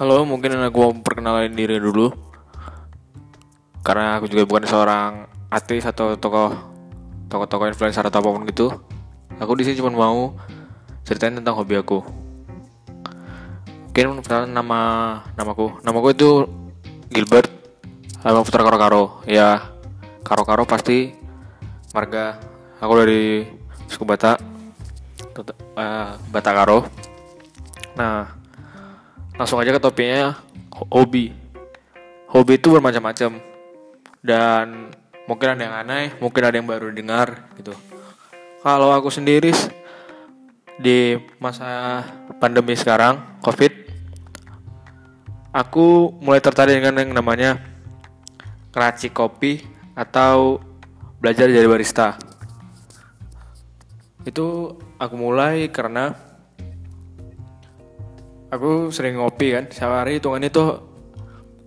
Halo, mungkin aku mau perkenalan diri dulu. Karena aku juga bukan seorang artis atau tokoh tokoh-tokoh influencer atau apa pun gitu. Aku di sini cuma mau ceritain tentang hobi aku. Mungkin perkenalan nama namaku. Namaku itu Gilbert Abang Putra Karo Karo. Ya, Karo Karo pasti marga. Aku dari suku Batak. Uh, Batak Karo. Nah, langsung aja ke topiknya hobi. Hobi itu bermacam-macam. Dan mungkin ada yang aneh mungkin ada yang baru dengar gitu. Kalau aku sendiri di masa pandemi sekarang covid aku mulai tertarik dengan yang namanya keracik kopi atau belajar jadi barista. Itu aku mulai karena aku sering ngopi kan sehari hitungannya tuh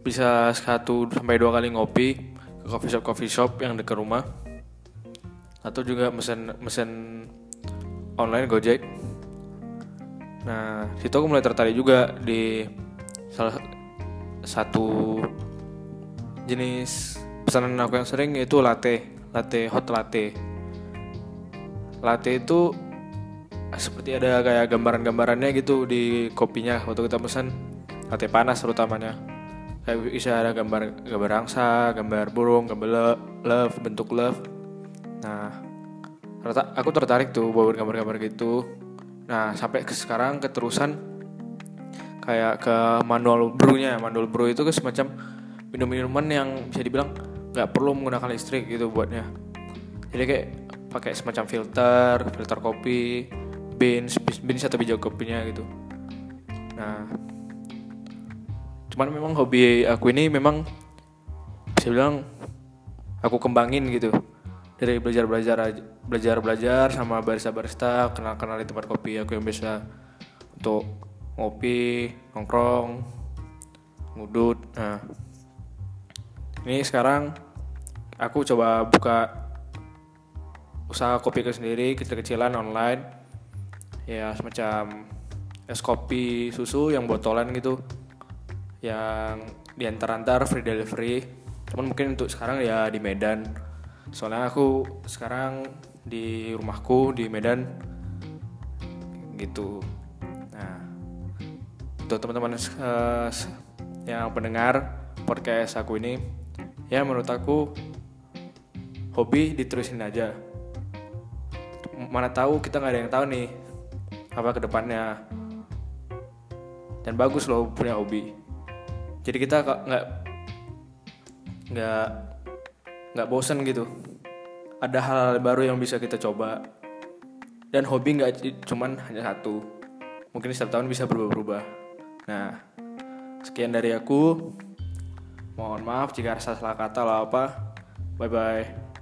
bisa satu sampai dua kali ngopi ke coffee shop coffee shop yang dekat rumah. Atau juga mesen mesen online gojek. Nah situ aku mulai tertarik juga di salah satu jenis pesanan aku yang sering yaitu latte latte hot latte. Latte itu seperti ada kayak gambaran-gambarannya gitu di kopinya waktu kita pesan. Latte panas terutamanya. Kayak bisa ada gambar gambar angsa gambar burung gambar love bentuk love. Nah aku tertarik tuh bawa gambar-gambar gitu. Nah sampai ke sekarang keterusan kayak ke manual brewnya. Manual brew itu ke semacam minum-minuman yang bisa dibilang nggak perlu menggunakan listrik gitu buatnya. Jadi kayak pakai semacam filter filter kopi beans beans atau biji kopinya gitu. Nah cuman memang hobi aku ini memang bisa bilang aku kembangin gitu. Dari belajar belajar belajar belajar sama barista barista kenal kenal di tempat kopi aku yang bisa untuk ngopi nongkrong ngudut. Nah ini sekarang aku coba buka usaha kopi ke sendiri kecil-kecilan online ya semacam es kopi susu yang botolan gitu. Yang diantar-antar free delivery. Cuman mungkin untuk sekarang ya di Medan. Soalnya aku sekarang di rumahku di Medan. Gitu. Nah untuk teman-teman uh, yang pendengar podcast aku ini ya menurut aku hobi diterusin aja. Mana tahu kita nggak ada yang tahu nih apa ke depannya dan bagus loh punya hobi. Jadi kita nggak nggak nggak bosen gitu. Ada hal, hal baru yang bisa kita coba. Dan hobi nggak cuman hanya satu. Mungkin setiap tahun bisa berubah-ubah nah sekian dari aku. Mohon maaf jika salah kata lah apa. Bye bye